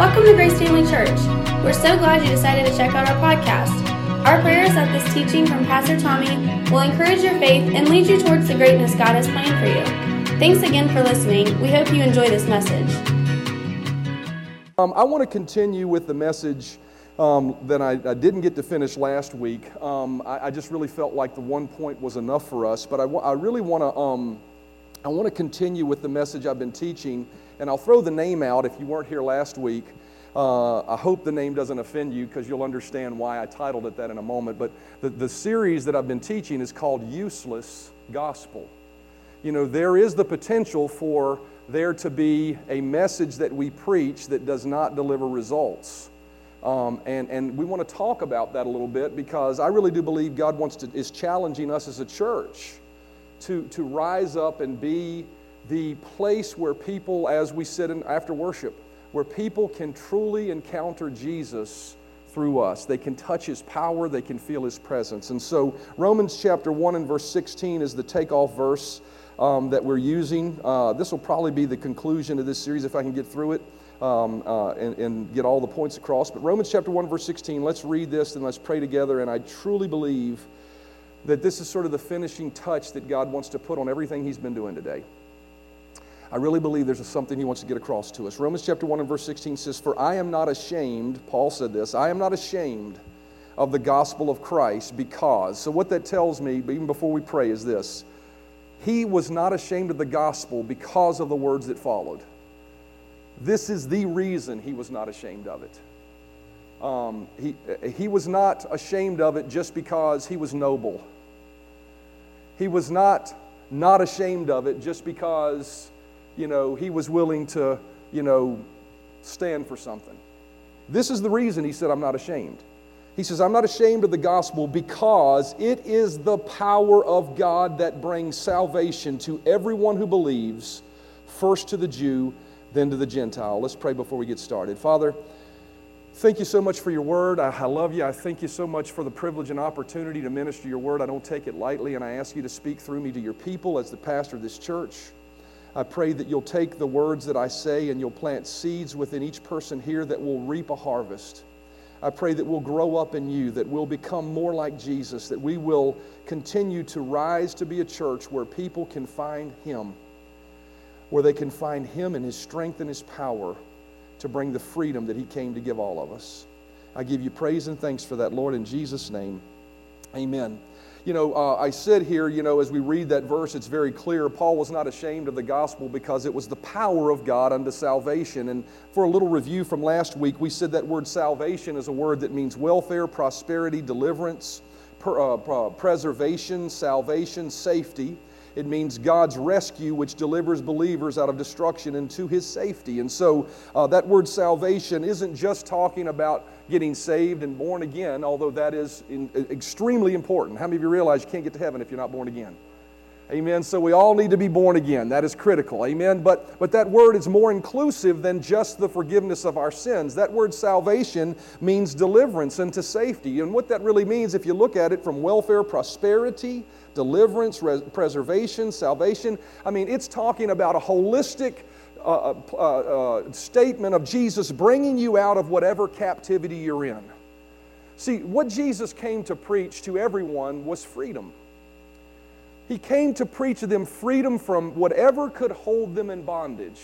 Welcome to Grace Family Church. We're so glad you decided to check out our podcast. Our prayer is that this teaching from Pastor Tommy will encourage your faith and lead you towards the greatness God has planned for you. Thanks again for listening. We hope you enjoy this message. Um, I want to continue with the message um, that I, I, didn't get to finish last week. Um, I, I, just really felt like the one point was enough for us, but I, I really want to. I want to continue with the message I've been teaching, and I'll throw the name out if you weren't here last week. Uh, I hope the name doesn't offend you because you'll understand why I titled it that in a moment. But the, the series that I've been teaching is called Useless Gospel. You know, there is the potential for there to be a message that we preach that does not deliver results. Um, and, and we want to talk about that a little bit because I really do believe God wants to, is challenging us as a church to, to rise up and be the place where people, as we sit in after worship, where people can truly encounter Jesus through us. They can touch his power, they can feel his presence. And so, Romans chapter 1 and verse 16 is the takeoff verse um, that we're using. Uh, this will probably be the conclusion of this series if I can get through it um, uh, and, and get all the points across. But Romans chapter 1, verse 16, let's read this and let's pray together. And I truly believe that this is sort of the finishing touch that God wants to put on everything He's been doing today. I really believe there's something He wants to get across to us. Romans chapter 1 and verse 16 says, For I am not ashamed, Paul said this, I am not ashamed of the gospel of Christ because. So, what that tells me, even before we pray, is this He was not ashamed of the gospel because of the words that followed. This is the reason he was not ashamed of it. Um, he, he was not ashamed of it just because he was noble. He was not not ashamed of it just because, you know, he was willing to, you know, stand for something. This is the reason he said, I'm not ashamed. He says, I'm not ashamed of the gospel because it is the power of God that brings salvation to everyone who believes, first to the Jew then to the Gentile. Let's pray before we get started. Father, thank you so much for your word. I, I, love you. I thank you so much for the privilege and opportunity to minister your word. I don't take it lightly, and I ask you to speak through me to your people as the pastor of this church. I pray that you'll take the words that I say and you'll plant seeds within each person here that will reap a harvest. I pray that we'll grow up in you, that we'll become more like Jesus, that we will continue to rise to be a church where people can find Him where they can find Him and His strength and His power to bring the freedom that He came to give all of us. I give you praise and thanks for that, Lord, in Jesus' name. Amen. You know, uh, I said here, you know, as we read that verse, it's very clear. Paul was not ashamed of the gospel because it was the power of God unto salvation. And for a little review from last week, we said that word salvation is a word that means welfare, prosperity, deliverance, per, uh, preservation, salvation, safety. It means God's rescue, which delivers believers out of destruction into his safety. And so uh, that word salvation isn't just talking about getting saved and born again, although that is in, extremely important. How many of you realize you can't get to heaven if you're not born again? Amen. So we all need to be born again. That is critical. Amen. But, but that word is more inclusive than just the forgiveness of our sins. That word salvation means deliverance into safety. And what that really means, if you look at it from welfare, prosperity, deliverance, res- preservation, salvation. I mean, it's talking about a holistic uh, uh, uh, uh, statement of Jesus bringing you out of whatever captivity you're in. See, what Jesus came to preach to everyone was freedom. He came to preach to them freedom from whatever could hold them in bondage,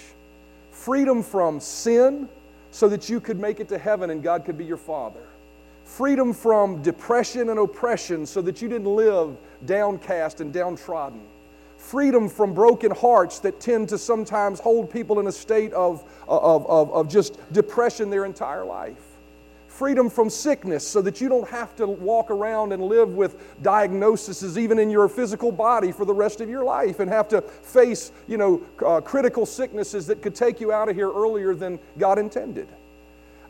freedom from sin, so that you could make it to heaven and God could be your Father freedom from depression and oppression so that you didn't live downcast and downtrodden, freedom from broken hearts that tend to sometimes hold people in a state of, of, of, of just depression their entire life. Freedom from sickness so that you don't have to walk around and live with diagnoses even in your physical body for the rest of your life and have to face, you know, uh, critical sicknesses that could take you out of here earlier than God intended.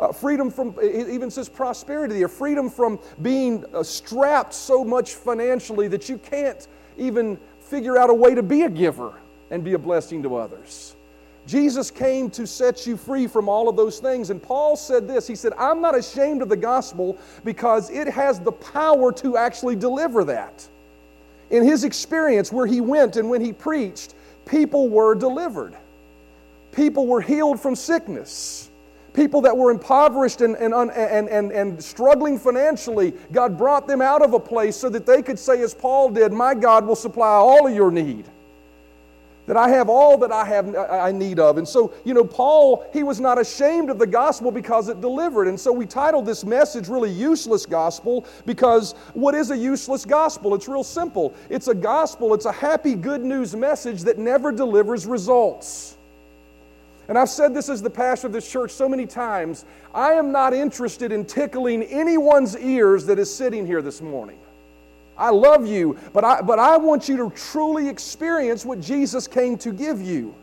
Uh, freedom from, it even says prosperity there, freedom from being uh, strapped so much financially that you can't even figure out a way to be a giver and be a blessing to others. Jesus came to set you free from all of those things. And Paul said this He said, I'm not ashamed of the gospel because it has the power to actually deliver that. In his experience, where he went and when he preached, people were delivered, people were healed from sickness. people that were impoverished and, and, and, and, and struggling financially, God brought them out of a place so that they could say, as Paul did, My God will supply all of your need that I have all that I have I need of. And so, you know, Paul, he was not ashamed of the gospel because it delivered. And so we titled this message really useless gospel because what is a useless gospel? It's real simple. It's a gospel, it's a happy good news message that never delivers results. And I've said this as the pastor of this church so many times. I am not interested in tickling anyone's ears that is sitting here this morning. I love you, but I, but I want you to truly experience what Jesus came to give you.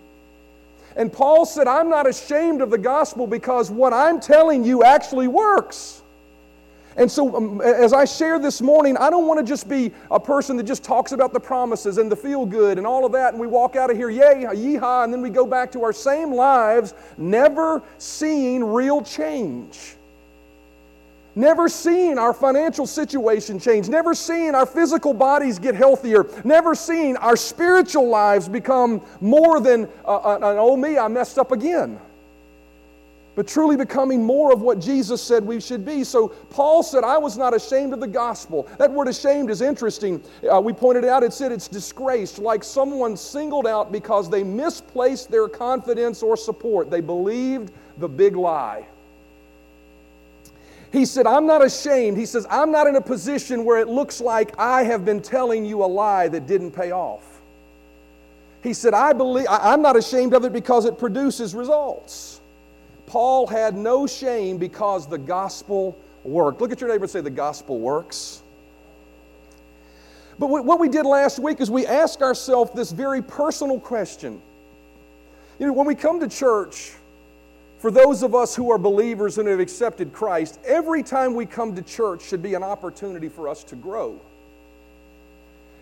And Paul said, I'm not ashamed of the gospel because what I'm telling you actually works. And so, um, as I share this morning, I don't want to just be a person that just talks about the promises and the feel good and all of that, and we walk out of here, yay, yeehaw, and then we go back to our same lives, never seeing real change. Never seeing our financial situation change, never seeing our physical bodies get healthier, never seeing our spiritual lives become more than uh, uh an oh me, I messed up again. But truly becoming more of what Jesus said we should be. So Paul said, I was not ashamed of the gospel. That word ashamed is interesting. Uh, we pointed out it said it's disgraced, like someone singled out because they misplaced their confidence or support. They believed the big lie. He said, I'm not ashamed. He says, I'm not in a position where it looks like I have been telling you a lie that didn't pay off. He said, I believe, I'm not ashamed of it because it produces results. Paul had no shame because the gospel worked. Look at your neighbor and say, The gospel works. But what we did last week is we asked ourselves this very personal question. You know, when we come to church, for those of us who are believers and have accepted Christ, every time we come to church should be an opportunity for us to grow.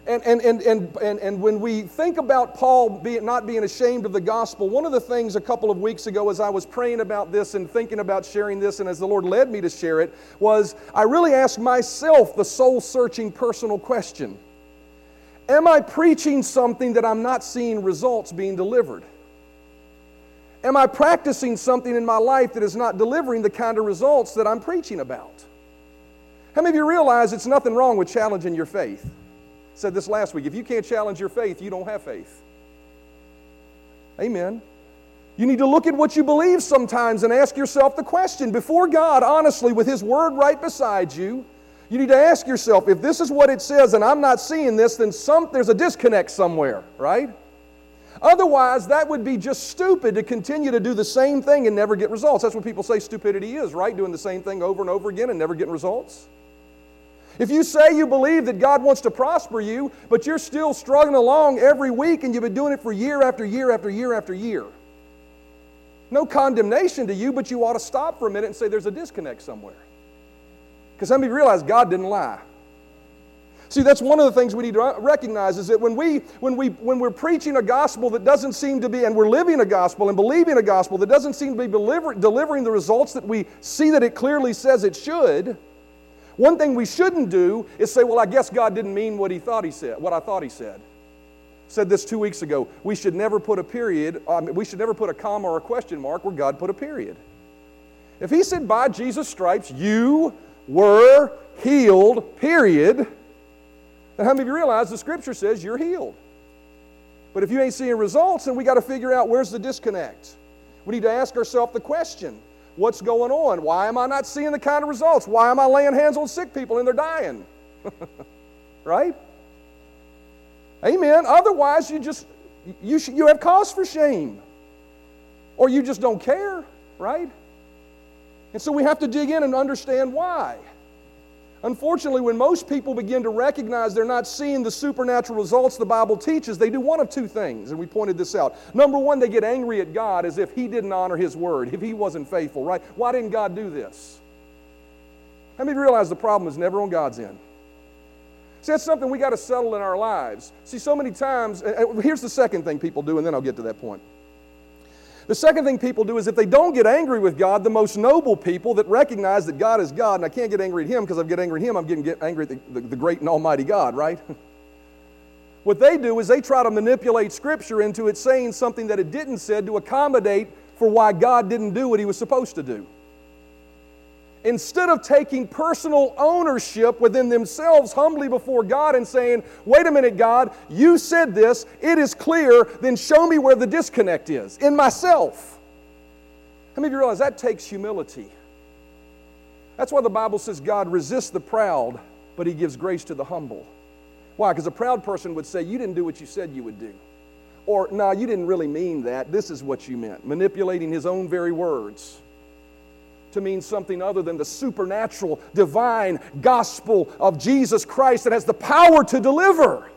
And, and, and, and, and, and when we think about Paul being, not being ashamed of the gospel, one of the things a couple of weeks ago as I was praying about this and thinking about sharing this, and as the Lord led me to share it, was I really asked myself the soul searching personal question Am I preaching something that I'm not seeing results being delivered? Am I practicing something in my life that is not delivering the kind of results that I'm preaching about? How many of you realize it's nothing wrong with challenging your faith? I said this last week. If you can't challenge your faith, you don't have faith. Amen. You need to look at what you believe sometimes and ask yourself the question before God, honestly, with His Word right beside you. You need to ask yourself if this is what it says and I'm not seeing this, then some, there's a disconnect somewhere, right? Otherwise, that would be just stupid to continue to do the same thing and never get results. That's what people say stupidity is, right? Doing the same thing over and over again and never getting results. If you say you believe that God wants to prosper you, but you're still struggling along every week and you've been doing it for year after year after year after year, no condemnation to you, but you ought to stop for a minute and say there's a disconnect somewhere. Because some of you realize God didn't lie. See, that's one of the things we need to recognize is that when, we, when, we, when we're preaching a gospel that doesn't seem to be, and we're living a gospel and believing a gospel that doesn't seem to be deliver, delivering the results that we see that it clearly says it should, one thing we shouldn't do is say, well, I guess God didn't mean what he thought he said, what I thought he said. Said this two weeks ago. We should never put a period, um, we should never put a comma or a question mark where God put a period. If he said, by Jesus' stripes, you were healed, period, and how many of you realize the scripture says you're healed? But if you ain't seeing results, then we got to figure out where's the disconnect. We need to ask ourselves the question what's going on? Why am I not seeing the kind of results? Why am I laying hands on sick people and they're dying? right? Amen. Otherwise, you just you, sh- you have cause for shame. Or you just don't care, right? And so we have to dig in and understand why. Unfortunately, when most people begin to recognize they're not seeing the supernatural results the Bible teaches, they do one of two things, and we pointed this out. Number one, they get angry at God as if He didn't honor His word, if He wasn't faithful, right? Why didn't God do this? How many realize the problem is never on God's end? See, that's something we got to settle in our lives. See, so many times, here's the second thing people do, and then I'll get to that point. The second thing people do is if they don't get angry with God, the most noble people that recognize that God is God, and I can't get angry at Him because I get angry at Him, I'm getting get angry at the, the, the great and almighty God, right? what they do is they try to manipulate Scripture into it saying something that it didn't say to accommodate for why God didn't do what he was supposed to do. Instead of taking personal ownership within themselves humbly before God and saying, Wait a minute, God, you said this, it is clear, then show me where the disconnect is in myself. How many of you realize that takes humility? That's why the Bible says God resists the proud, but he gives grace to the humble. Why? Because a proud person would say, You didn't do what you said you would do. Or, nah, you didn't really mean that. This is what you meant. Manipulating his own very words to mean something other than the supernatural, divine gospel of Jesus Christ that has the power to deliver.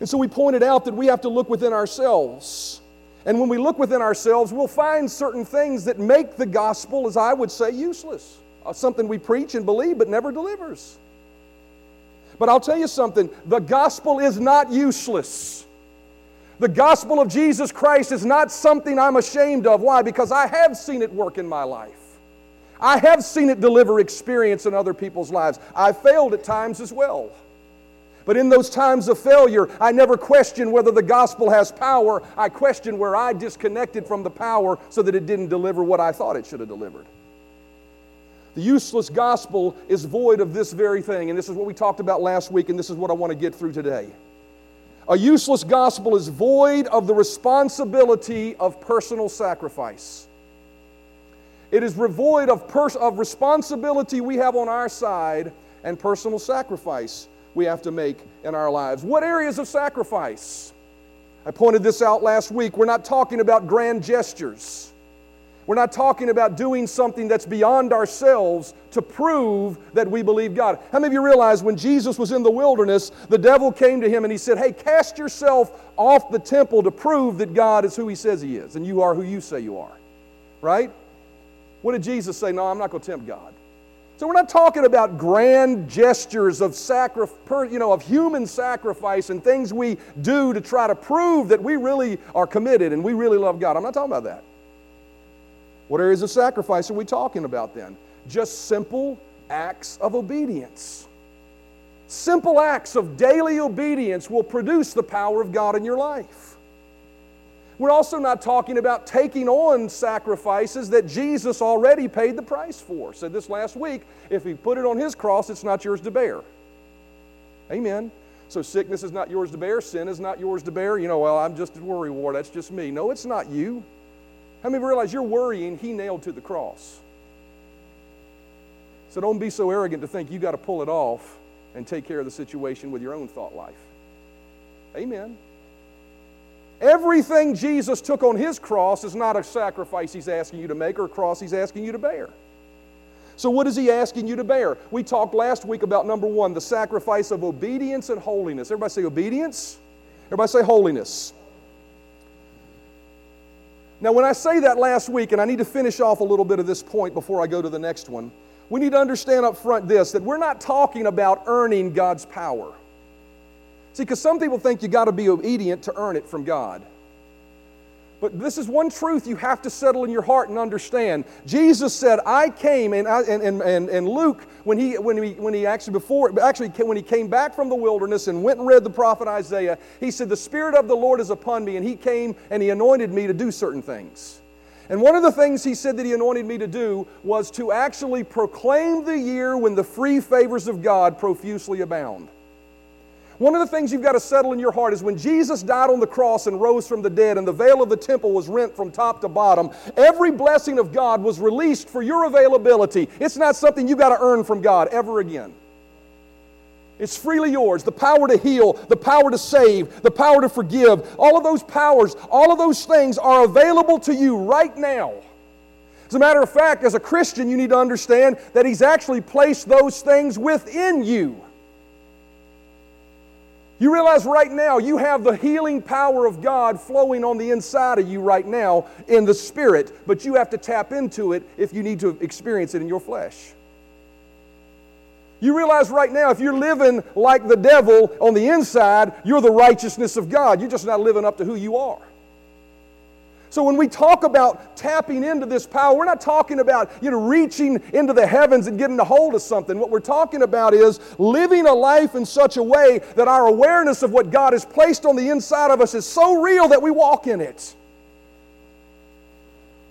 And so we pointed out that we have to look within ourselves. And when we look within ourselves, we'll find certain things that make the gospel, as I would say, useless. Uh, something we preach and believe but never delivers. But I'll tell you something the gospel is not useless. The gospel of Jesus Christ is not something I'm ashamed of. Why? Because I have seen it work in my life. I have seen it deliver experience in other people's lives. I've failed at times as well. But in those times of failure, I never question whether the gospel has power. I question where I disconnected from the power so that it didn't deliver what I thought it should have delivered. The useless gospel is void of this very thing, and this is what we talked about last week, and this is what I want to get through today. A useless gospel is void of the responsibility of personal sacrifice. It is devoid of, pers- of responsibility we have on our side and personal sacrifice we have to make in our lives. What areas of sacrifice? I pointed this out last week. We're not talking about grand gestures. We're not talking about doing something that's beyond ourselves to prove that we believe God. How many of you realize when Jesus was in the wilderness, the devil came to him and he said, Hey, cast yourself off the temple to prove that God is who he says he is and you are who you say you are? Right? What did Jesus say? No, I'm not going to tempt God. So we're not talking about grand gestures of sacrifice, you know, of human sacrifice and things we do to try to prove that we really are committed and we really love God. I'm not talking about that. What areas of sacrifice are we talking about then? Just simple acts of obedience. Simple acts of daily obedience will produce the power of God in your life. We're also not talking about taking on sacrifices that Jesus already paid the price for. Said this last week if He put it on His cross, it's not yours to bear. Amen. So sickness is not yours to bear, sin is not yours to bear. You know, well, I'm just a worry ward, that's just me. No, it's not you. How many realize you're worrying he nailed to the cross? So don't be so arrogant to think you got to pull it off and take care of the situation with your own thought life. Amen. Everything Jesus took on his cross is not a sacrifice he's asking you to make or a cross he's asking you to bear. So, what is he asking you to bear? We talked last week about number one, the sacrifice of obedience and holiness. Everybody say obedience. Everybody say holiness. Now, when I say that last week, and I need to finish off a little bit of this point before I go to the next one, we need to understand up front this that we're not talking about earning God's power. See, because some people think you got to be obedient to earn it from God. But this is one truth you have to settle in your heart and understand. Jesus said, I came, and, and, and, and Luke, when he, when, he, when he actually before, actually when he came back from the wilderness and went and read the prophet Isaiah, he said, The Spirit of the Lord is upon me, and he came and he anointed me to do certain things. And one of the things he said that he anointed me to do was to actually proclaim the year when the free favors of God profusely abound. One of the things you've got to settle in your heart is when Jesus died on the cross and rose from the dead and the veil of the temple was rent from top to bottom, every blessing of God was released for your availability. It's not something you've got to earn from God ever again. It's freely yours. The power to heal, the power to save, the power to forgive, all of those powers, all of those things are available to you right now. As a matter of fact, as a Christian, you need to understand that He's actually placed those things within you. You realize right now you have the healing power of God flowing on the inside of you right now in the spirit, but you have to tap into it if you need to experience it in your flesh. You realize right now if you're living like the devil on the inside, you're the righteousness of God. You're just not living up to who you are. So when we talk about tapping into this power, we're not talking about, you know, reaching into the heavens and getting a hold of something. What we're talking about is living a life in such a way that our awareness of what God has placed on the inside of us is so real that we walk in it.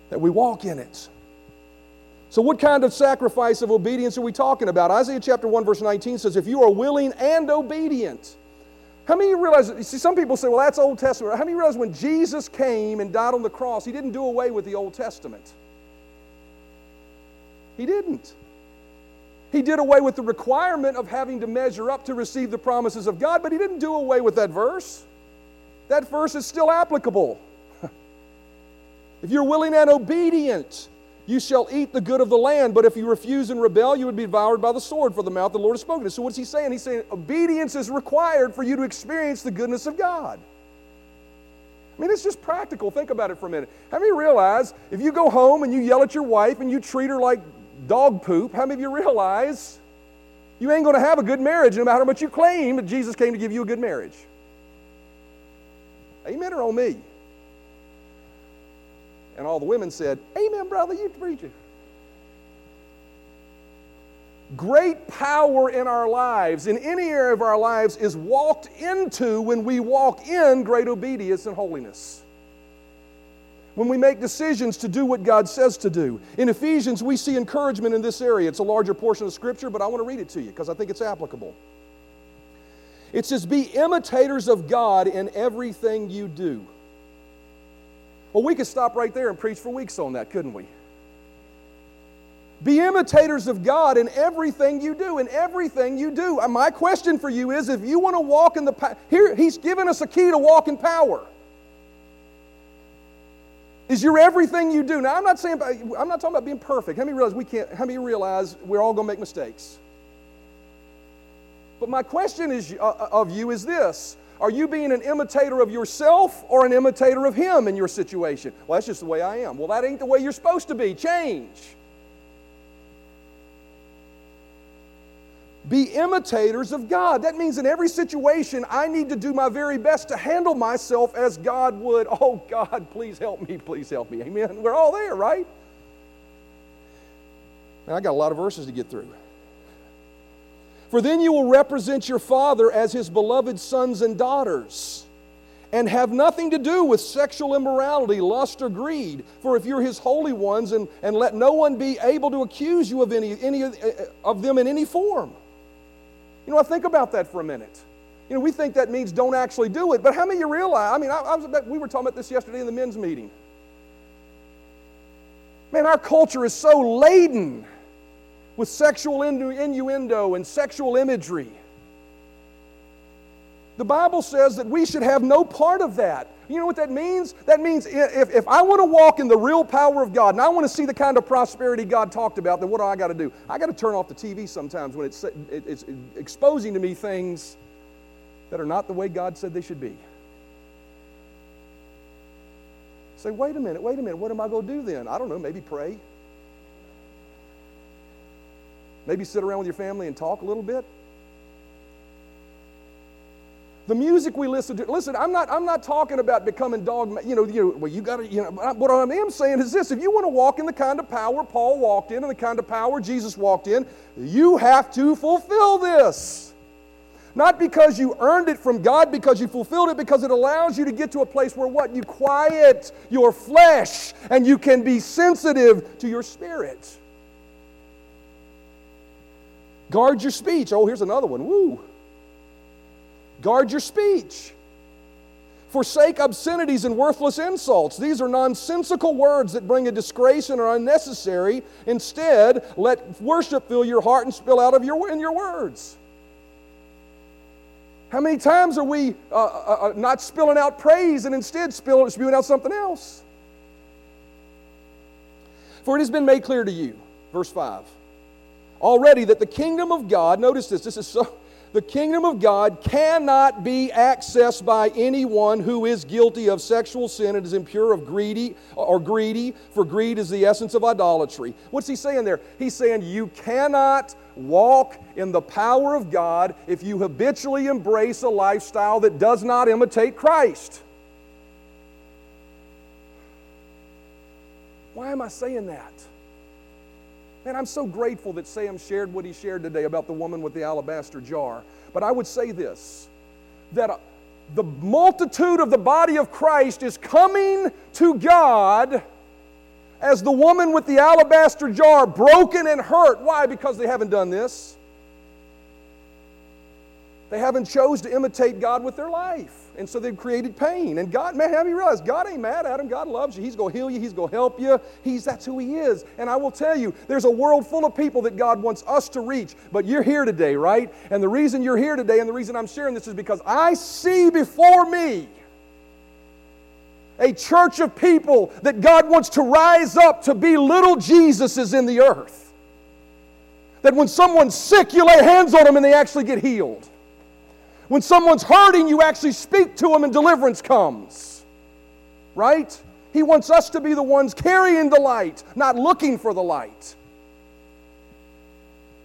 that we walk in it. So, what kind of sacrifice of obedience are we talking about? Isaiah chapter 1, verse 19 says, If you are willing and obedient, how many realize, you see, some people say, well, that's Old Testament. How many realize when Jesus came and died on the cross, he didn't do away with the Old Testament? He didn't. He did away with the requirement of having to measure up to receive the promises of God, but he didn't do away with that verse. That verse is still applicable. if you're willing and obedient, you shall eat the good of the land, but if you refuse and rebel, you would be devoured by the sword, for the mouth of the Lord has spoken. So, what's he saying? He's saying obedience is required for you to experience the goodness of God. I mean, it's just practical. Think about it for a minute. How many realize if you go home and you yell at your wife and you treat her like dog poop, how many of you realize you ain't going to have a good marriage no matter how much you claim that Jesus came to give you a good marriage? Amen or on me? And all the women said, Amen, brother, you preach it. Great power in our lives, in any area of our lives, is walked into when we walk in great obedience and holiness. When we make decisions to do what God says to do. In Ephesians, we see encouragement in this area. It's a larger portion of Scripture, but I want to read it to you because I think it's applicable. It says, Be imitators of God in everything you do. Well, we could stop right there and preach for weeks on that, couldn't we? Be imitators of God in everything you do, in everything you do. Uh, my question for you is if you want to walk in the power, here, He's given us a key to walk in power. Is your everything you do. Now, I'm not saying, I'm not talking about being perfect. How many realize we can't, how many realize we're all going to make mistakes? But my question is, uh, uh, of you is this are you being an imitator of yourself or an imitator of Him in your situation? Well, that's just the way I am. Well, that ain't the way you're supposed to be. Change. Be imitators of God. That means in every situation, I need to do my very best to handle myself as God would. Oh, God, please help me. Please help me. Amen. We're all there, right? Man, I got a lot of verses to get through. For then you will represent your Father as his beloved sons and daughters, and have nothing to do with sexual immorality, lust, or greed. For if you're his holy ones, and, and let no one be able to accuse you of any, any uh, uh, of them in any form. You know, I think about that for a minute. You know, we think that means don't actually do it, but how many of you realize? I mean, I, I was we were talking about this yesterday in the men's meeting. Man, our culture is so laden with sexual innuendo and sexual imagery. The Bible says that we should have no part of that. You know what that means? That means if, if I want to walk in the real power of God and I want to see the kind of prosperity God talked about, then what do I got to do? I got to turn off the TV sometimes when it's, it's exposing to me things that are not the way God said they should be. Say, wait a minute, wait a minute, what am I going to do then? I don't know, maybe pray. Maybe sit around with your family and talk a little bit. The music we listen to, listen, I'm not, I'm not talking about becoming dogma, you know, you know, well, you got to, you know, what I am saying is this if you want to walk in the kind of power Paul walked in and the kind of power Jesus walked in, you have to fulfill this. Not because you earned it from God, because you fulfilled it, because it allows you to get to a place where what? You quiet your flesh and you can be sensitive to your spirit. Guard your speech. Oh, here's another one. Woo. Guard your speech. Forsake obscenities and worthless insults. These are nonsensical words that bring a disgrace and are unnecessary. Instead, let worship fill your heart and spill out of your, in your words. How many times are we uh, uh, uh not spilling out praise and instead spilling, spewing out something else? For it has been made clear to you, verse 5 already that the kingdom of God, notice this, this is so, the kingdom of God cannot be accessed by anyone who is guilty of sexual sin and is impure of greedy or greedy, for greed is the essence of idolatry. What's he saying there? He's saying you cannot walk in the power of God if you habitually embrace a lifestyle that does not imitate Christ. Why am I saying that? Man, I'm so grateful that Sam shared what he shared today about the woman with the alabaster jar. But I would say this that uh, the multitude of the body of Christ is coming to God as the woman with the alabaster jar, broken and hurt. Why? Because they haven't done this. They haven't chose to imitate God with their life. And so they've created pain. And God, man, have you realized God ain't mad at him. God loves you. He's going to heal you. He's going to help you. He's, that's who He is. And I will tell you, there's a world full of people that God wants us to reach. But you're here today, right? And the reason you're here today and the reason I'm sharing this is because I see before me a church of people that God wants to rise up to be little Jesuses in the earth. That when someone's sick, you lay hands on them and they actually get healed. When someone's hurting, you actually speak to them and deliverance comes. Right? He wants us to be the ones carrying the light, not looking for the light.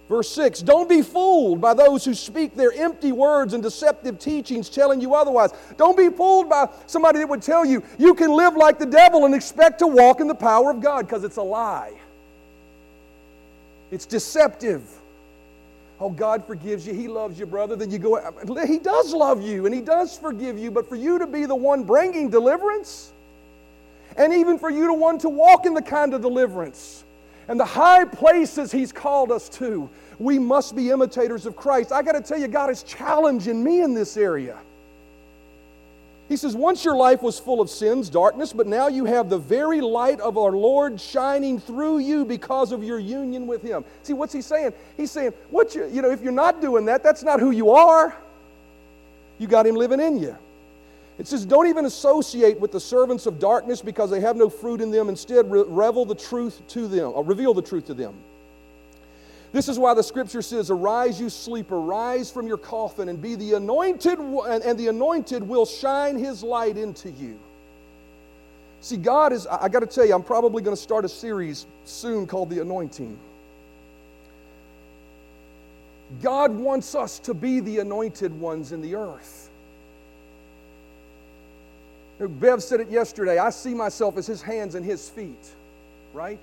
Verse 6 Don't be fooled by those who speak their empty words and deceptive teachings telling you otherwise. Don't be fooled by somebody that would tell you you can live like the devil and expect to walk in the power of God because it's a lie. It's deceptive. Oh, God forgives you. He loves you, brother. Then you go, He does love you and He does forgive you, but for you to be the one bringing deliverance, and even for you to want to walk in the kind of deliverance and the high places He's called us to, we must be imitators of Christ. I got to tell you, God is challenging me in this area. He says, Once your life was full of sins, darkness, but now you have the very light of our Lord shining through you because of your union with Him. See, what's He saying? He's saying, what you, you know, if you're not doing that, that's not who you are. You got Him living in you. It says, Don't even associate with the servants of darkness because they have no fruit in them. Instead, revel the truth to them, or reveal the truth to them. Uh, This is why the scripture says, Arise, you sleeper, rise from your coffin and be the anointed, and the anointed will shine his light into you. See, God is, I got to tell you, I'm probably going to start a series soon called The Anointing. God wants us to be the anointed ones in the earth. Bev said it yesterday. I see myself as his hands and his feet, right?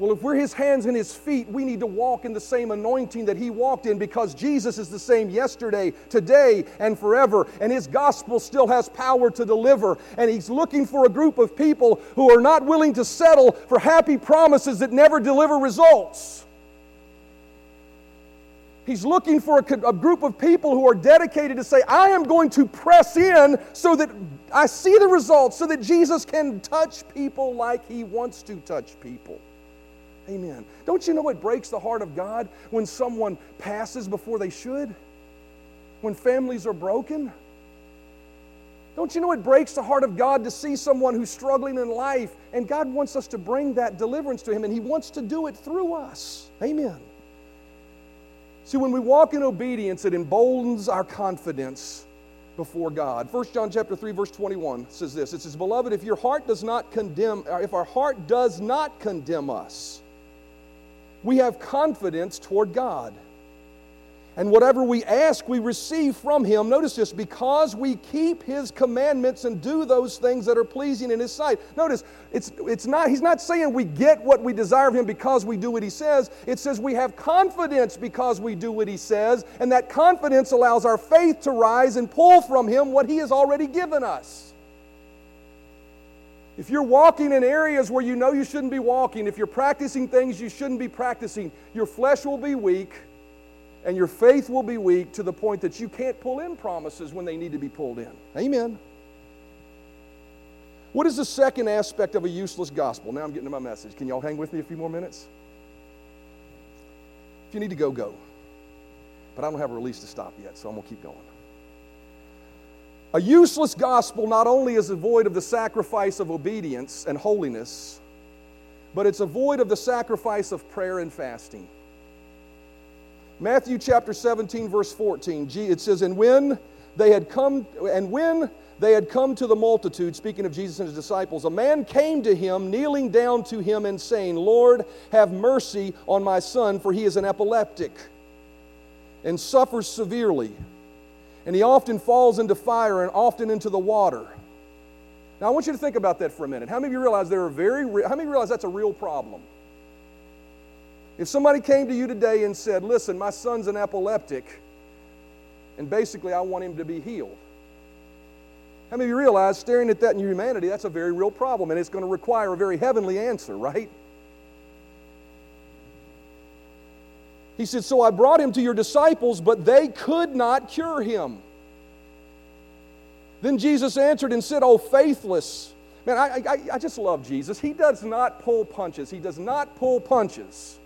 Well, if we're his hands and his feet, we need to walk in the same anointing that he walked in because Jesus is the same yesterday, today, and forever. And his gospel still has power to deliver. And he's looking for a group of people who are not willing to settle for happy promises that never deliver results. He's looking for a, a, group of people who are dedicated to say, I am going to press in so that I see the results, so that Jesus can touch people like he wants to touch people. Amen. Don't you know it breaks the heart of God when someone passes before they should? When families are broken? Don't you know it breaks the heart of God to see someone who's struggling in life and God wants us to bring that deliverance to him and he wants to do it through us? Amen. See, when we walk in obedience, it emboldens our confidence before God. 1 John chapter 3 verse 21 says this. It says, "Beloved, if your heart does not condemn if our heart does not condemn us, we have confidence toward God. And whatever we ask, we receive from Him. Notice this because we keep His commandments and do those things that are pleasing in His sight. Notice, it's, it's not, He's not saying we get what we desire of Him because we do what He says. It says we have confidence because we do what He says, and that confidence allows our faith to rise and pull from Him what He has already given us. If you're walking in areas where you know you shouldn't be walking, if you're practicing things you shouldn't be practicing, your flesh will be weak and your faith will be weak to the point that you can't pull in promises when they need to be pulled in. Amen. What is the second aspect of a useless gospel? Now I'm getting to my message. Can y'all hang with me a few more minutes? If you need to go, go. But I don't have a release to stop yet, so I'm going to keep going. A useless gospel not only is void of the sacrifice of obedience and holiness, but it's void of the sacrifice of prayer and fasting. Matthew chapter 17, verse 14, it says, And when they had come, and when they had come to the multitude, speaking of Jesus and his disciples, a man came to him, kneeling down to him and saying, Lord, have mercy on my son, for he is an epileptic and suffers severely and he often falls into fire and often into the water. Now, I want you to think about that for a minute. How many of you realize there are very re- how many realize that's a real problem? If somebody came to you today and said, "Listen, my son's an epileptic, and basically I want him to be healed," How many of you realize staring at that in your humanity, that's a very real problem, and it's going to require a very heavenly answer, right? He said, So I brought him to your disciples, but they could not cure him. Then Jesus answered and said, Oh, faithless. Man, I, I, I just love Jesus. He does not pull punches. He does not pull punches.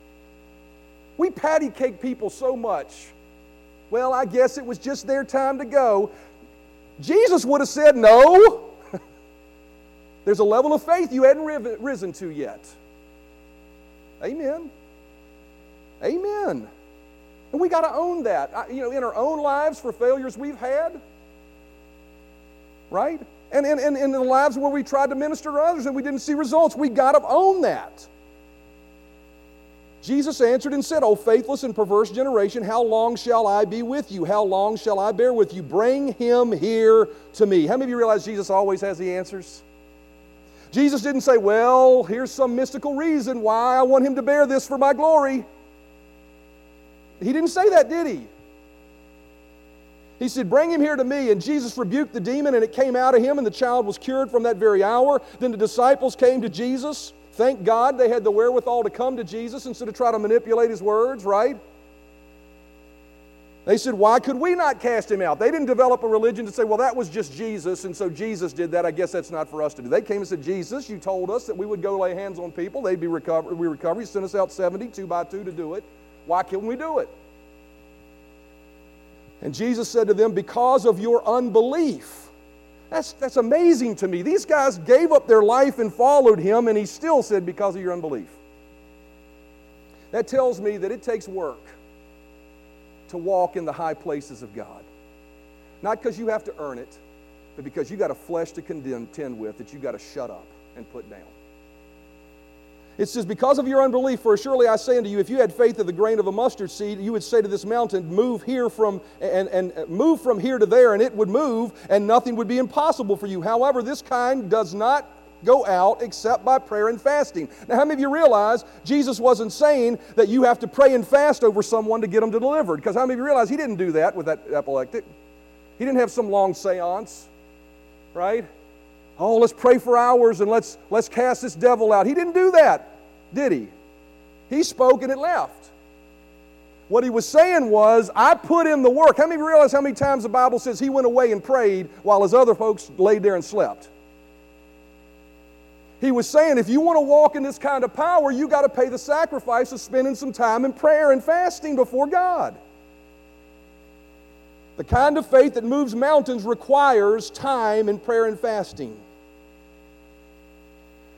We patty cake people so much. Well, I guess it was just their time to go. Jesus would have said, No. There's a level of faith you hadn't risen to yet. Amen. Amen. And we got to own that. You know, in our own lives for failures we've had, right? And in, in, in the lives where we tried to minister to others and we didn't see results, we got to own that. Jesus answered and said, O faithless and perverse generation, how long shall I be with you? How long shall I bear with you? Bring him here to me. How many of you realize Jesus always has the answers? Jesus didn't say, Well, here's some mystical reason why I want him to bear this for my glory. He didn't say that, did he? He said, Bring him here to me. And Jesus rebuked the demon, and it came out of him, and the child was cured from that very hour. Then the disciples came to Jesus. Thank God they had the wherewithal to come to Jesus instead of try to manipulate his words, right? They said, Why could we not cast him out? They didn't develop a religion to say, Well, that was just Jesus, and so Jesus did that. I guess that's not for us to do. They came and said, Jesus, you told us that we would go lay hands on people, they'd be recovered. We recover. You sent us out 70, two by two, to do it. Why can't we do it? And Jesus said to them, Because of your unbelief. That's, that's amazing to me. These guys gave up their life and followed him, and he still said, Because of your unbelief. That tells me that it takes work to walk in the high places of God. Not because you have to earn it, but because you got a flesh to contend with that you got to shut up and put down. It says, Because of your unbelief, for surely I say unto you, if you had faith of the grain of a mustard seed, you would say to this mountain, Move here from and, and uh, move from here to there, and it would move, and nothing would be impossible for you. However, this kind does not go out except by prayer and fasting. Now, how many of you realize Jesus wasn't saying that you have to pray and fast over someone to get them delivered? Because how many of you realize he didn't do that with that epileptic? He didn't have some long seance, right? Oh, let's pray for hours and let's, let's cast this devil out. He didn't do that, did he? He spoke and it left. What he was saying was, I put in the work. How many you realize how many times the Bible says he went away and prayed while his other folks laid there and slept? He was saying, if you want to walk in this kind of power, you got to pay the sacrifice of spending some time in prayer and fasting before God. The kind of faith that moves mountains requires time in prayer and fasting.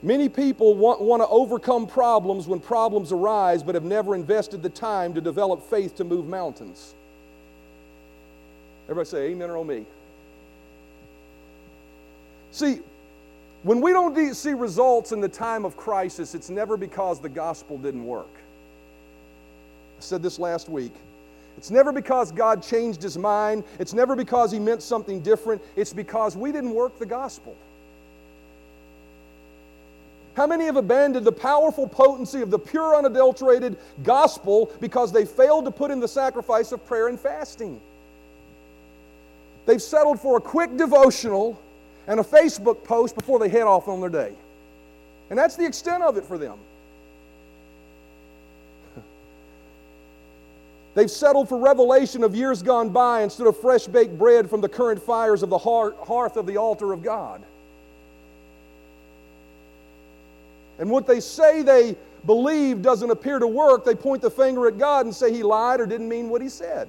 Many people want, want to overcome problems when problems arise, but have never invested the time to develop faith to move mountains. Everybody say amen or oh me. See, when we don't see results in the time of crisis, it's never because the gospel didn't work. I said this last week. It's never because God changed his mind. It's never because he meant something different. It's because we didn't work the gospel. How many have abandoned the powerful potency of the pure, unadulterated gospel because they failed to put in the sacrifice of prayer and fasting? They've settled for a quick devotional and a Facebook post before they head off on their day. And that's the extent of it for them. They've settled for revelation of years gone by instead of fresh baked bread from the current fires of the hearth of the altar of God. And what they say they believe doesn't appear to work, they point the finger at God and say he lied or didn't mean what he said.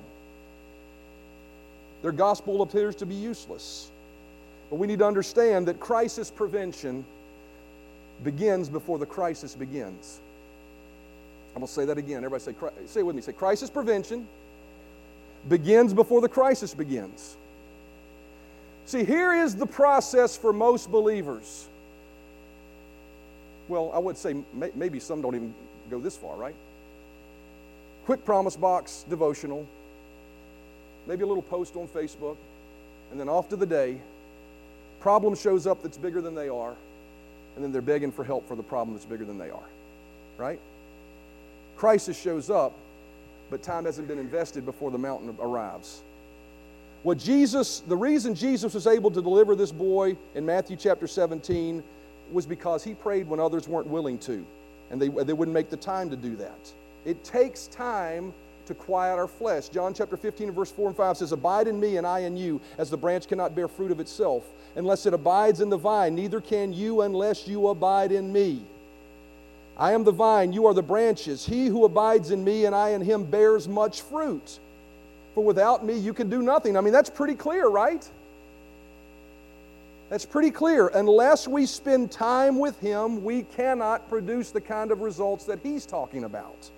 Their gospel appears to be useless. But we need to understand that crisis prevention begins before the crisis begins. I'm going to say that again. Everybody say, say it with me. Say, crisis prevention begins before the crisis begins. See, here is the process for most believers well, I would say maybe some don't even go this far, right? Quick promise box devotional, maybe a little post on Facebook, and then off to the day. Problem shows up that's bigger than they are, and then they're begging for help for the problem that's bigger than they are, right? Crisis shows up, but time hasn't been invested before the mountain arrives. What Jesus, the reason Jesus was able to deliver this boy in Matthew chapter 17 was because he prayed when others weren't willing to, and they, they wouldn't make the time to do that. It takes time to quiet our flesh. John chapter 15 verse 4 and 5 says, Abide in me and I in you, as the branch cannot bear fruit of itself, unless it abides in the vine, neither can you unless you abide in me. I am the vine, you are the branches. He who abides in me and I in him bears much fruit. For without me you can do nothing. I mean, that's pretty clear, right? That's pretty clear. Unless we spend time with him, we cannot produce the kind of results that he's talking about.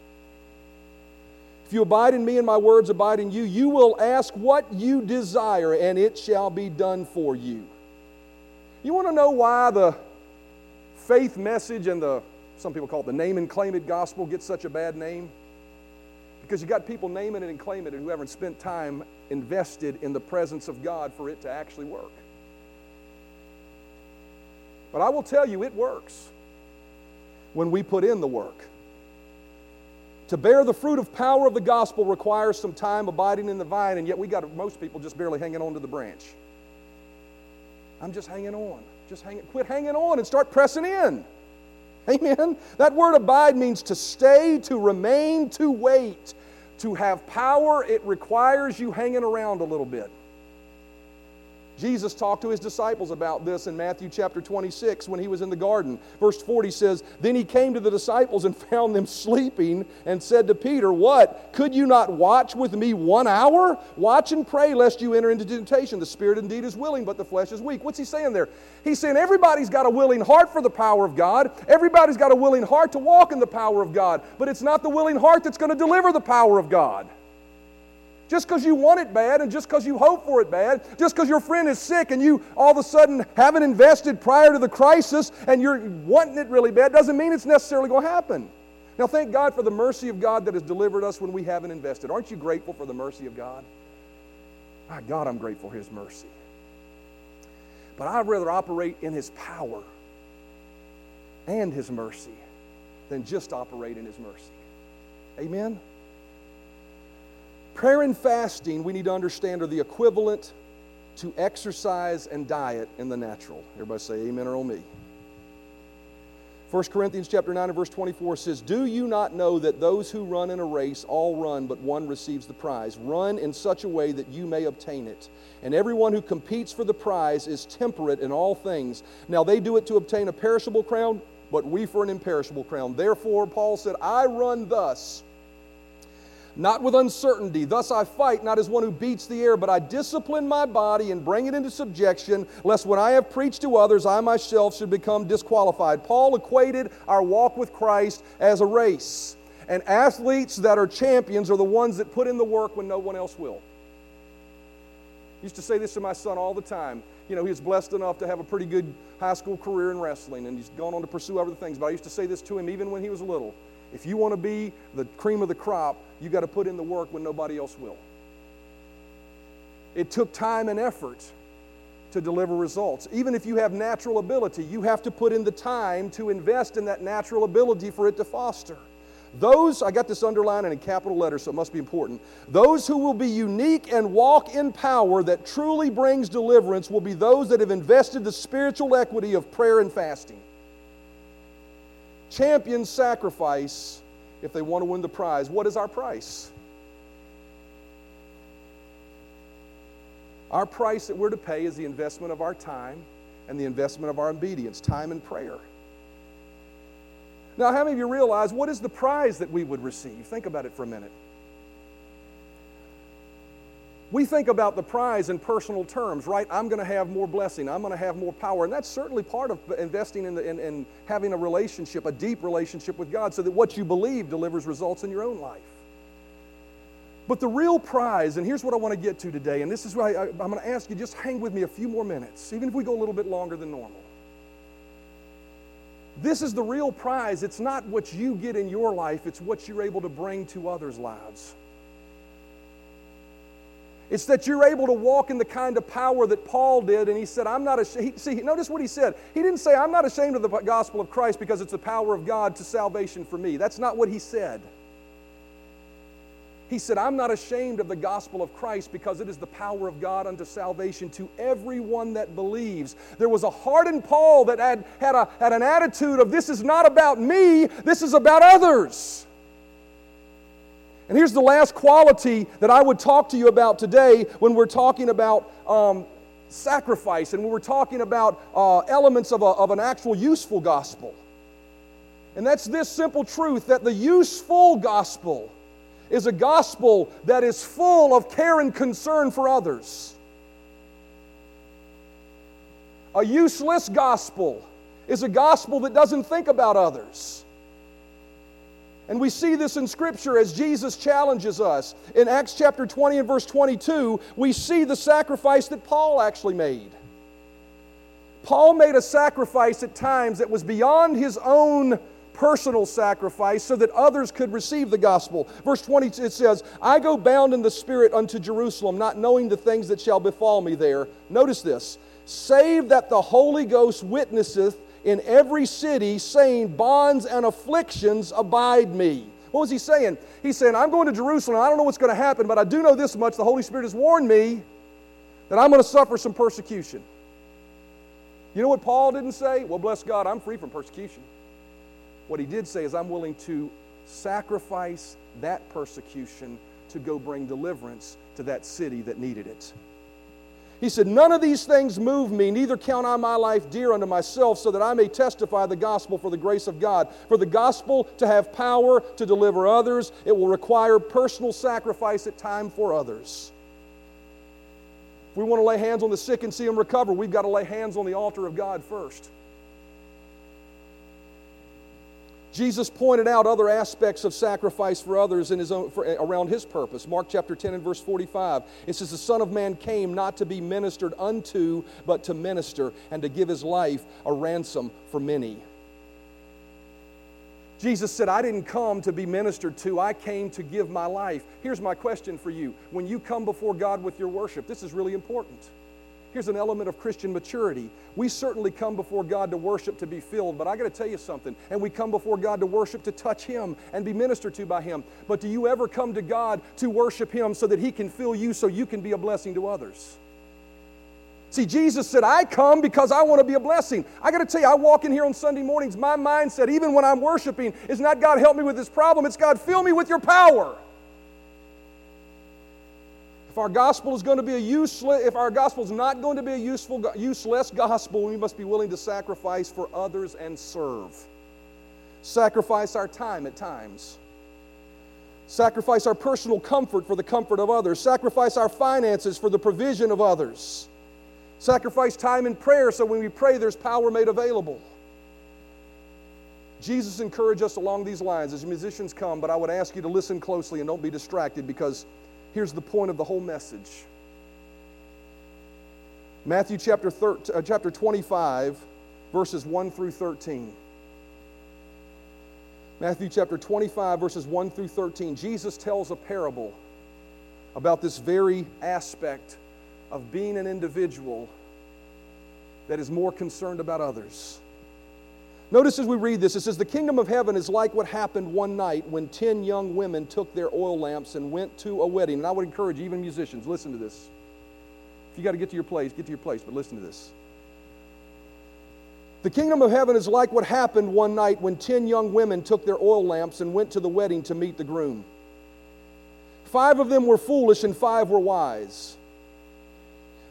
If you abide in me and my words abide in you, you will ask what you desire, and it shall be done for you. You want to know why the faith message and the, some people call it the name and claim it gospel, gets such a bad name? Because you got people naming it and claiming it who haven't spent time invested in the presence of God for it to actually work. But I will tell you, it works when we put in the work. To bear the fruit of power of the gospel requires some time abiding in the vine, and yet we got most people just barely hanging on to the branch. I'm just hanging on. Just hang, quit hanging on and start pressing in. Amen. That word abide means to stay, to remain, to wait. To have power, it requires you hanging around a little bit. Jesus talked to his disciples about this in Matthew chapter 26 when he was in the garden. Verse 40 says, Then he came to the disciples and found them sleeping and said to Peter, What? Could you not watch with me one hour? Watch and pray lest you enter into temptation. The spirit indeed is willing, but the flesh is weak. What's he saying there? He's saying everybody's got a willing heart for the power of God. Everybody's got a willing heart to walk in the power of God. But it's not the willing heart that's going to deliver the power of God. Just because you want it bad and just because you hope for it bad, just because your friend is sick and you all of a sudden haven't invested prior to the crisis and you're wanting it really bad, doesn't mean it's necessarily going to happen. Now, thank God for the mercy of God that has delivered us when we haven't invested. Aren't you grateful for the mercy of God? My God, I'm grateful for His mercy. But I'd rather operate in His power and His mercy than just operate in His mercy. Amen? Prayer and fasting, we need to understand, are the equivalent to exercise and diet in the natural. Everybody say amen or oh me. 1 Corinthians chapter 9 and verse 24 says, Do you not know that those who run in a race all run, but one receives the prize? Run in such a way that you may obtain it. And everyone who competes for the prize is temperate in all things. Now they do it to obtain a perishable crown, but we for an imperishable crown. Therefore, Paul said, I run thus not with uncertainty. Thus I fight, not as one who beats the air, but I discipline my body and bring it into subjection, lest when I have preached to others, I myself should become disqualified. Paul equated our walk with Christ as a race. And athletes that are champions are the ones that put in the work when no one else will. I used to say this to my son all the time. You know, he was blessed enough to have a pretty good high school career in wrestling, and he's gone on to pursue other things. But I used to say this to him even when he was little. If you want to be the cream of the crop, you got to put in the work when nobody else will. It took time and effort to deliver results. Even if you have natural ability, you have to put in the time to invest in that natural ability for it to foster. Those, I got this underlined in a capital letters, so it must be important. Those who will be unique and walk in power that truly brings deliverance will be those that have invested the spiritual equity of prayer and fasting. Champions sacrifice if they want to win the prize. What is our price? Our price that we're to pay is the investment of our time and the investment of our obedience, time and prayer. Now, how many of you realize what is the prize that we would receive? Think about it for a minute. We think about the prize in personal terms, right? I'm going to have more blessing. I'm going to have more power. And that's certainly part of investing in, the, in, in having a relationship, a deep relationship with God, so that what you believe delivers results in your own life. But the real prize, and here's what I want to get to today, and this is why I, am going to ask you just hang with me a few more minutes, even if we go a little bit longer than normal. This is the real prize. It's not what you get in your life, it's what you're able to bring to others' lives. It's that you're able to walk in the kind of power that Paul did. And he said, I'm not ashamed. See, notice what he said. He didn't say, I'm not ashamed of the gospel of Christ because it's the power of God to salvation for me. That's not what he said. He said, I'm not ashamed of the gospel of Christ because it is the power of God unto salvation to everyone that believes. There was a hardened Paul that had, had, a, had an attitude of, This is not about me, this is about others. And here's the last quality that I would talk to you about today when we're talking about um, sacrifice and when we're talking about uh, elements of, a, of an actual useful gospel. And that's this simple truth that the useful gospel is a gospel that is full of care and concern for others. A useless gospel is a gospel that doesn't think about others. And we see this in Scripture as Jesus challenges us. In Acts chapter 20 and verse 22, we see the sacrifice that Paul actually made. Paul made a sacrifice at times that was beyond his own personal sacrifice so that others could receive the gospel. Verse 20 it says, I go bound in the Spirit unto Jerusalem, not knowing the things that shall befall me there. Notice this save that the Holy Ghost witnesseth in every city, saying, Bonds and afflictions abide me. What was he saying? He's saying, I'm going to Jerusalem. I don't know what's going to happen, but I do know this much. The Holy Spirit has warned me that I'm going to suffer some persecution. You know what Paul didn't say? Well, bless God, I'm free from persecution. What he did say is, I'm willing to sacrifice that persecution to go bring deliverance to that city that needed it. He said, None of these things move me, neither count I my life dear unto myself, so that I may testify the gospel for the grace of God. For the gospel to have power to deliver others, it will require personal sacrifice at time for others. If we want to lay hands on the sick and see them recover, we've got to lay hands on the altar of God first. Jesus pointed out other aspects of sacrifice for others in his own, for, around his purpose. Mark chapter 10 and verse 45. It says, The Son of Man came not to be ministered unto, but to minister and to give his life a ransom for many. Jesus said, I didn't come to be ministered to, I came to give my life. Here's my question for you. When you come before God with your worship, this is really important. Here's an element of Christian maturity. We certainly come before God to worship to be filled, but I got to tell you something. And we come before God to worship to touch Him and be ministered to by Him. But do you ever come to God to worship Him so that He can fill you so you can be a blessing to others? See, Jesus said, I come because I want to be a blessing. I got to tell you, I walk in here on Sunday mornings, my mindset, even when I'm worshiping, is not God help me with this problem, it's God fill me with your power. If our gospel is going to be a useless, if our gospel is not going to be a useful, useless gospel, we must be willing to sacrifice for others and serve. Sacrifice our time at times. Sacrifice our personal comfort for the comfort of others. Sacrifice our finances for the provision of others. Sacrifice time in prayer so when we pray, there's power made available. Jesus encouraged us along these lines as musicians come, but I would ask you to listen closely and don't be distracted because Here's the point of the whole message Matthew chapter, 13, uh, chapter 25, verses 1 through 13. Matthew chapter 25, verses 1 through 13. Jesus tells a parable about this very aspect of being an individual that is more concerned about others. Notice as we read this, it says, The kingdom of heaven is like what happened one night when 10 young women took their oil lamps and went to a wedding. And I would encourage even musicians, listen to this. If you got to get to your place, get to your place, but listen to this. The kingdom of heaven is like what happened one night when 10 young women took their oil lamps and went to the wedding to meet the groom. Five of them were foolish and five were wise.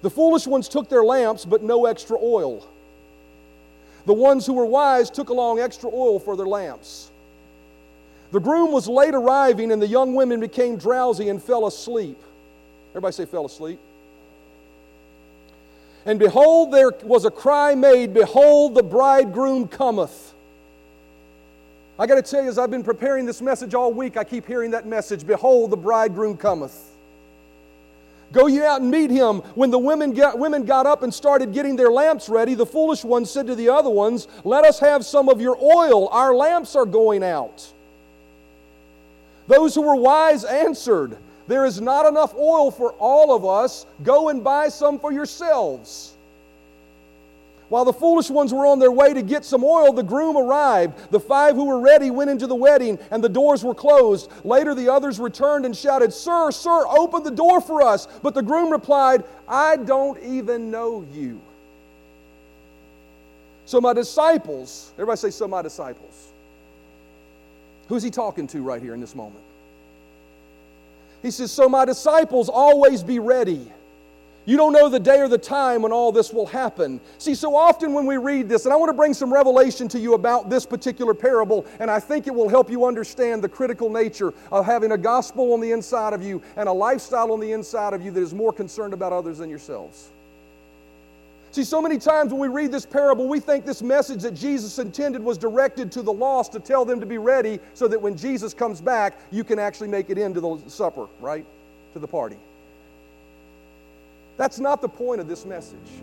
The foolish ones took their lamps, but no extra oil. The ones who were wise took along extra oil for their lamps. The groom was late arriving, and the young women became drowsy and fell asleep. Everybody say, fell asleep. And behold, there was a cry made, Behold, the bridegroom cometh. I got to tell you, as I've been preparing this message all week, I keep hearing that message Behold, the bridegroom cometh. Go ye out and meet him. When the women got, women got up and started getting their lamps ready, the foolish ones said to the other ones, Let us have some of your oil. Our lamps are going out. Those who were wise answered, There is not enough oil for all of us. Go and buy some for yourselves. While the foolish ones were on their way to get some oil, the groom arrived. The five who were ready went into the wedding, and the doors were closed. Later, the others returned and shouted, Sir, sir, open the door for us. But the groom replied, I don't even know you. So, my disciples, everybody say, So, my disciples. Who's he talking to right here in this moment? He says, So, my disciples, always be ready you don't know the day or the time when all this will happen. See, so often when we read this, and I want to bring some revelation to you about this particular parable, and I think it will help you understand the critical nature of having a gospel on the inside of you and a lifestyle on the inside of you that is more concerned about others than yourselves. See, so many times when we read this parable, we think this message that Jesus intended was directed to the lost to tell them to be ready so that when Jesus comes back, you can actually make it into the supper, right? To the party. That's not the point of this message.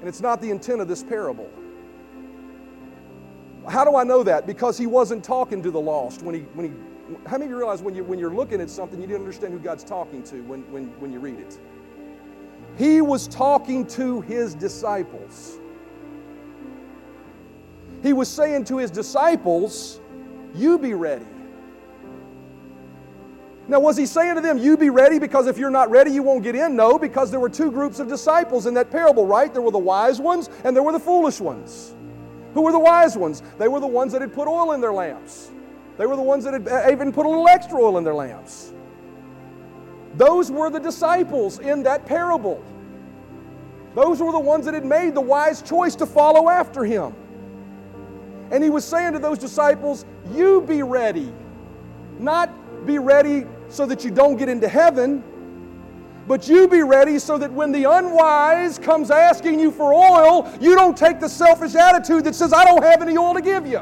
And it's not the intent of this parable. How do I know that? Because he wasn't talking to the lost when he, when he how many of you realize when, you, when you're looking at something, you didn't understand who God's talking to when, when, when you read it? He was talking to his disciples. He was saying to his disciples, You be ready. Now, was he saying to them, You be ready because if you're not ready, you won't get in? No, because there were two groups of disciples in that parable, right? There were the wise ones and there were the foolish ones. Who were the wise ones? They were the ones that had put oil in their lamps, they were the ones that had uh, even put a little extra oil in their lamps. Those were the disciples in that parable. Those were the ones that had made the wise choice to follow after him. And he was saying to those disciples, You be ready. Not be ready so that you don't get into heaven, but you be ready so that when the unwise comes asking you for oil, you don't take the selfish attitude that says, I don't have any oil to give you.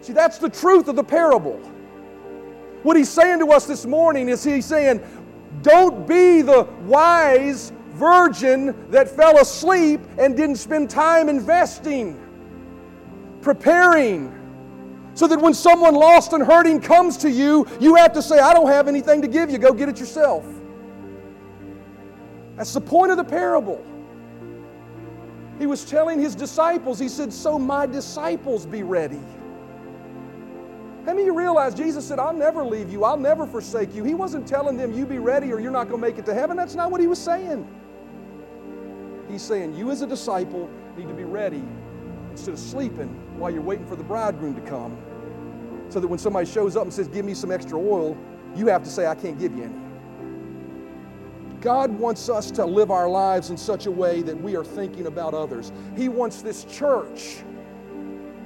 See, that's the truth of the parable. What he's saying to us this morning is he's saying, don't be the wise virgin that fell asleep and didn't spend time investing, preparing, so that when someone lost and hurting comes to you, you have to say, I don't have anything to give you. Go get it yourself. That's the point of the parable. He was telling his disciples, He said, So my disciples be ready. How many of you realize Jesus said, I'll never leave you, I'll never forsake you? He wasn't telling them, You be ready or you're not going to make it to heaven. That's not what he was saying. He's saying, You as a disciple need to be ready instead of sleeping while you're waiting for the bridegroom to come. So that when somebody shows up and says, Give me some extra oil, you have to say, I can't give you any. God wants us to live our lives in such a way that we are thinking about others. He wants this church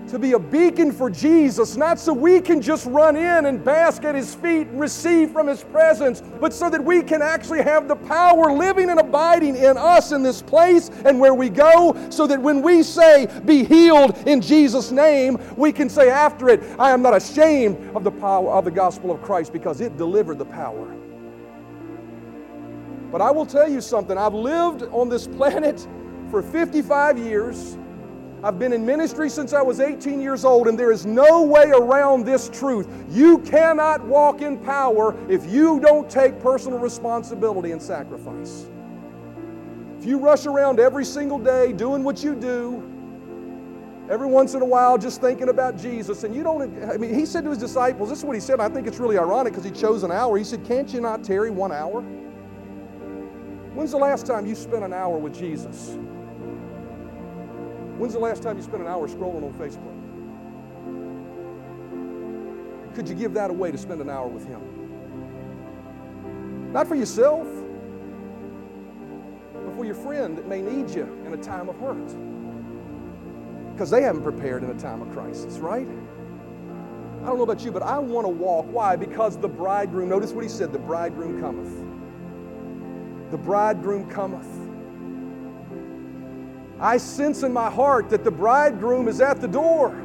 to be a beacon for Jesus, not so we can just run in and bask at His feet and receive from His presence, but so that we can actually have the power living and abiding in us in this place and where we go, so that when we say, Be healed in Jesus' name, we can say after it, I am not ashamed of the power of the gospel of Christ because it delivered the power. But I will tell you something I've lived on this planet for 55 years. I've been in ministry since I was 18 years old, and there is no way around this truth. You cannot walk in power if you don't take personal responsibility and sacrifice. If you rush around every single day doing what you do, every once in a while just thinking about Jesus, and you don't, I mean, he said to his disciples, this is what he said, I think it's really ironic because he chose an hour. He said, Can't you not tarry one hour? When's the last time you spent an hour with Jesus? When's the last time you spent an hour scrolling on Facebook? Could you give that away to spend an hour with Him? Not for yourself, but for your friend that may need you in a time of hurt. Because they haven't prepared in a time of crisis, right? I don't know about you, but I want to walk. Why? Because the bridegroom, notice what he said the bridegroom cometh. The bridegroom cometh. I sense in my heart that the bridegroom is at the door.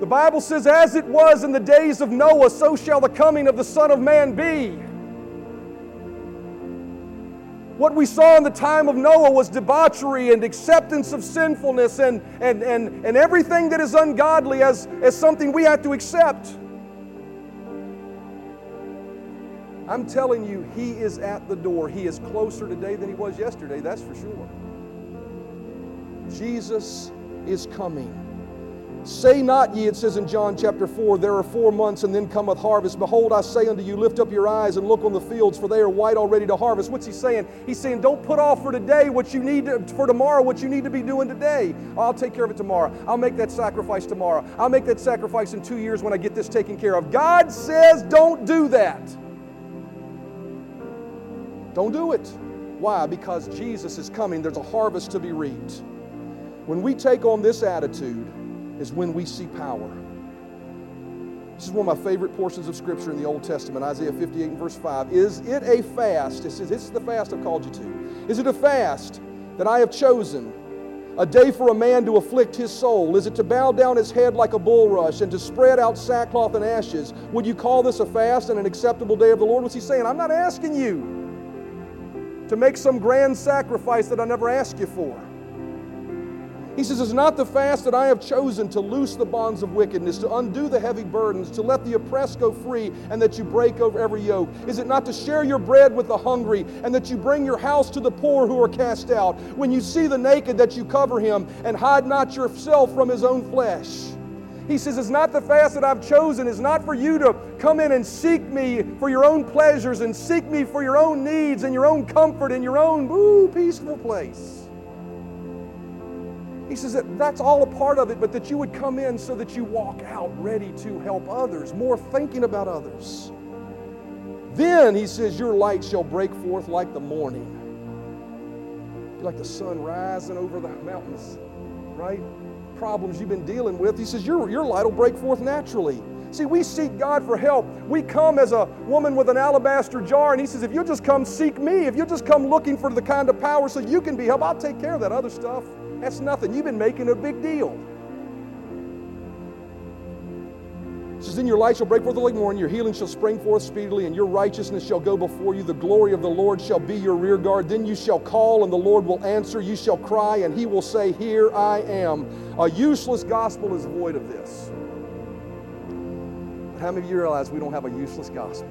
The Bible says, As it was in the days of Noah, so shall the coming of the Son of Man be. What we saw in the time of Noah was debauchery and acceptance of sinfulness and, and, and, and everything that is ungodly as, as something we have to accept. I'm telling you, He is at the door. He is closer today than He was yesterday, that's for sure. Jesus is coming. Say not ye, it says in John chapter 4, there are four months and then cometh harvest. Behold, I say unto you, lift up your eyes and look on the fields, for they are white already to harvest. What's he saying? He's saying, don't put off for today what you need to, for tomorrow, what you need to be doing today. I'll take care of it tomorrow. I'll make that sacrifice tomorrow. I'll make that sacrifice in two years when I get this taken care of. God says, don't do that. Don't do it. Why? Because Jesus is coming. There's a harvest to be reaped. When we take on this attitude, is when we see power. This is one of my favorite portions of Scripture in the Old Testament, Isaiah 58 and verse 5. Is it a fast? It says, This is the fast I've called you to. Is it a fast that I have chosen? A day for a man to afflict his soul? Is it to bow down his head like a bulrush and to spread out sackcloth and ashes? Would you call this a fast and an acceptable day of the Lord? What's he saying? I'm not asking you to make some grand sacrifice that I never asked you for. He says, It's not the fast that I have chosen to loose the bonds of wickedness, to undo the heavy burdens, to let the oppressed go free, and that you break over every yoke. Is it not to share your bread with the hungry, and that you bring your house to the poor who are cast out? When you see the naked, that you cover him, and hide not yourself from his own flesh. He says, It's not the fast that I've chosen. It's not for you to come in and seek me for your own pleasures and seek me for your own needs and your own comfort and your own ooh, peaceful place. He says that that's all a part of it, but that you would come in so that you walk out ready to help others, more thinking about others. Then, he says, your light shall break forth like the morning. Like the sun rising over the mountains, right? Problems you've been dealing with. He says, your, your light will break forth naturally. See, we seek God for help. We come as a woman with an alabaster jar, and He says, if you just come seek me, if you just come looking for the kind of power so you can be helped, I'll take care of that other stuff. That's nothing. You've been making a big deal. Says, Then your light shall break forth like morning, your healing shall spring forth speedily, and your righteousness shall go before you. The glory of the Lord shall be your rear guard. Then you shall call, and the Lord will answer. You shall cry, and he will say, Here I am. A useless gospel is void of this. But how many of you realize we don't have a useless gospel?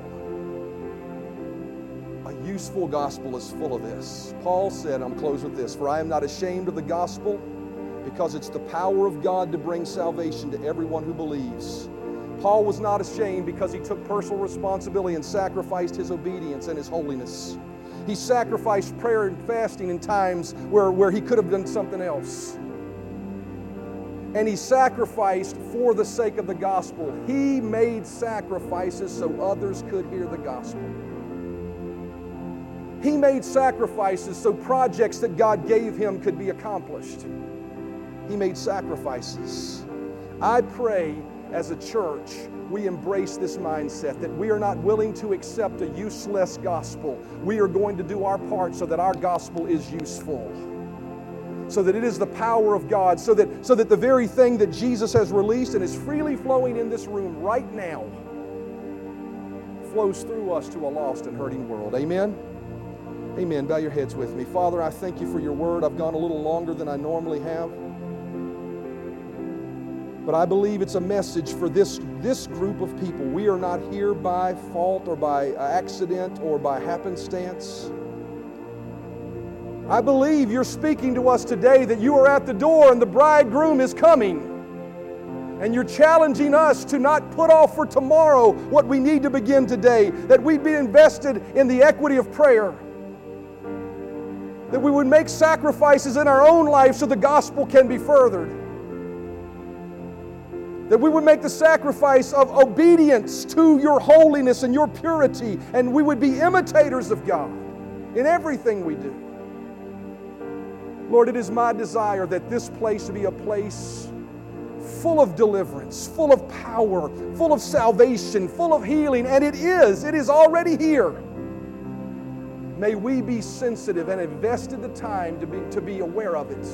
A useful gospel is full of this. Paul said, I'm close with this, for I am not ashamed of the gospel because it's the power of God to bring salvation to everyone who believes. Paul was not ashamed because he took personal responsibility and sacrificed his obedience and his holiness. He sacrificed prayer and fasting in times where, where he could have done something else. And he sacrificed for the sake of the gospel. He made sacrifices so others could hear the gospel. He made sacrifices so projects that God gave him could be accomplished. He made sacrifices. I pray as a church we embrace this mindset that we are not willing to accept a useless gospel. We are going to do our part so that our gospel is useful. So that it is the power of God, so that, so that the very thing that Jesus has released and is freely flowing in this room right now flows through us to a lost and hurting world. Amen. Amen. Bow your heads with me. Father, I thank you for your word. I've gone a little longer than I normally have. But I believe it's a message for this, this group of people. We are not here by fault or by accident or by happenstance. I believe you're speaking to us today that you are at the door and the bridegroom is coming. And you're challenging us to not put off for tomorrow what we need to begin today, that we'd be invested in the equity of prayer that we would make sacrifices in our own life so the gospel can be furthered. That we would make the sacrifice of obedience to your holiness and your purity, and we would be imitators of God in everything we do. Lord, it is my desire that this place be a place full of deliverance, full of power, full of salvation, full of healing, and it is. It is already here. May we be sensitive and invested the time to be, to be aware of it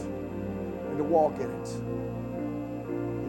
and to walk in it.